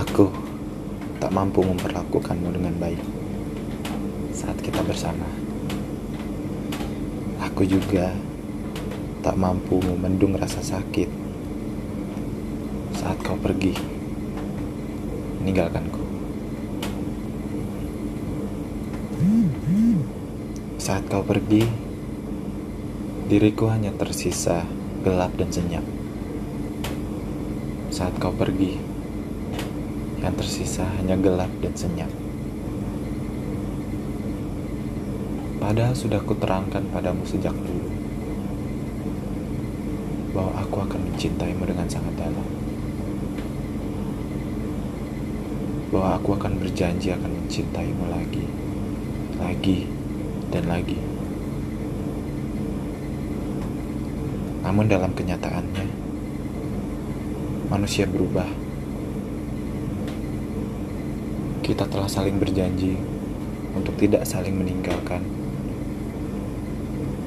Aku tak mampu memperlakukanmu dengan baik saat kita bersama. Aku juga tak mampu memendung rasa sakit saat kau pergi meninggalkanku. Saat kau pergi, diriku hanya tersisa gelap dan senyap. Saat kau pergi, yang tersisa hanya gelap dan senyap. Padahal sudah kuterangkan padamu sejak dulu bahwa aku akan mencintaimu dengan sangat dalam. Bahwa aku akan berjanji akan mencintaimu lagi, lagi, dan lagi. Namun dalam kenyataannya, manusia berubah. Kita telah saling berjanji untuk tidak saling meninggalkan.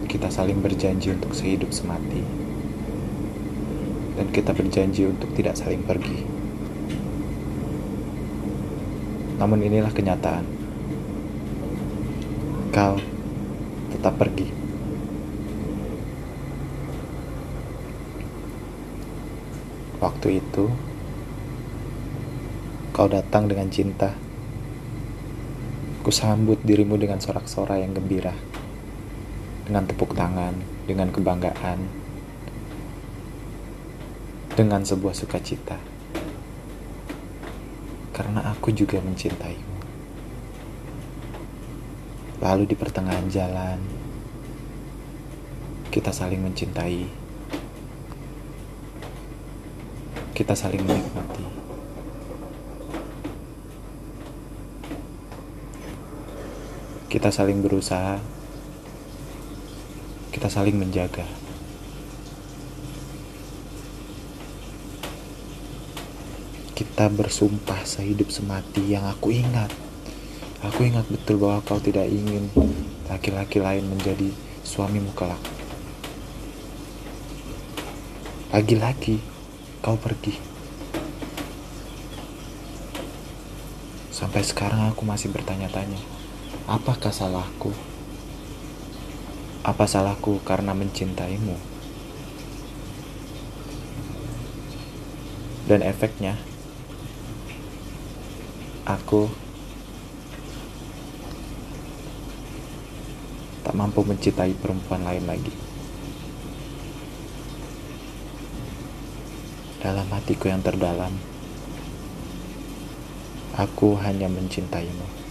Kita saling berjanji untuk sehidup semati. Dan kita berjanji untuk tidak saling pergi. Namun inilah kenyataan. Kau tetap pergi. Waktu itu, kau datang dengan cinta. Kusambut dirimu dengan sorak-sorai yang gembira. Dengan tepuk tangan, dengan kebanggaan, dengan sebuah sukacita. Karena aku juga mencintaimu. Lalu di pertengahan jalan, kita saling mencintai. Kita saling menikmati. Kita saling berusaha. Kita saling menjaga. Kita bersumpah sehidup semati yang aku ingat. Aku ingat betul bahwa kau tidak ingin laki-laki lain menjadi suamimu kelak. Lagi-lagi kau pergi. Sampai sekarang aku masih bertanya-tanya, apakah salahku? Apa salahku karena mencintaimu? Dan efeknya, aku tak mampu mencintai perempuan lain lagi. Dalam hatiku yang terdalam, aku hanya mencintaimu.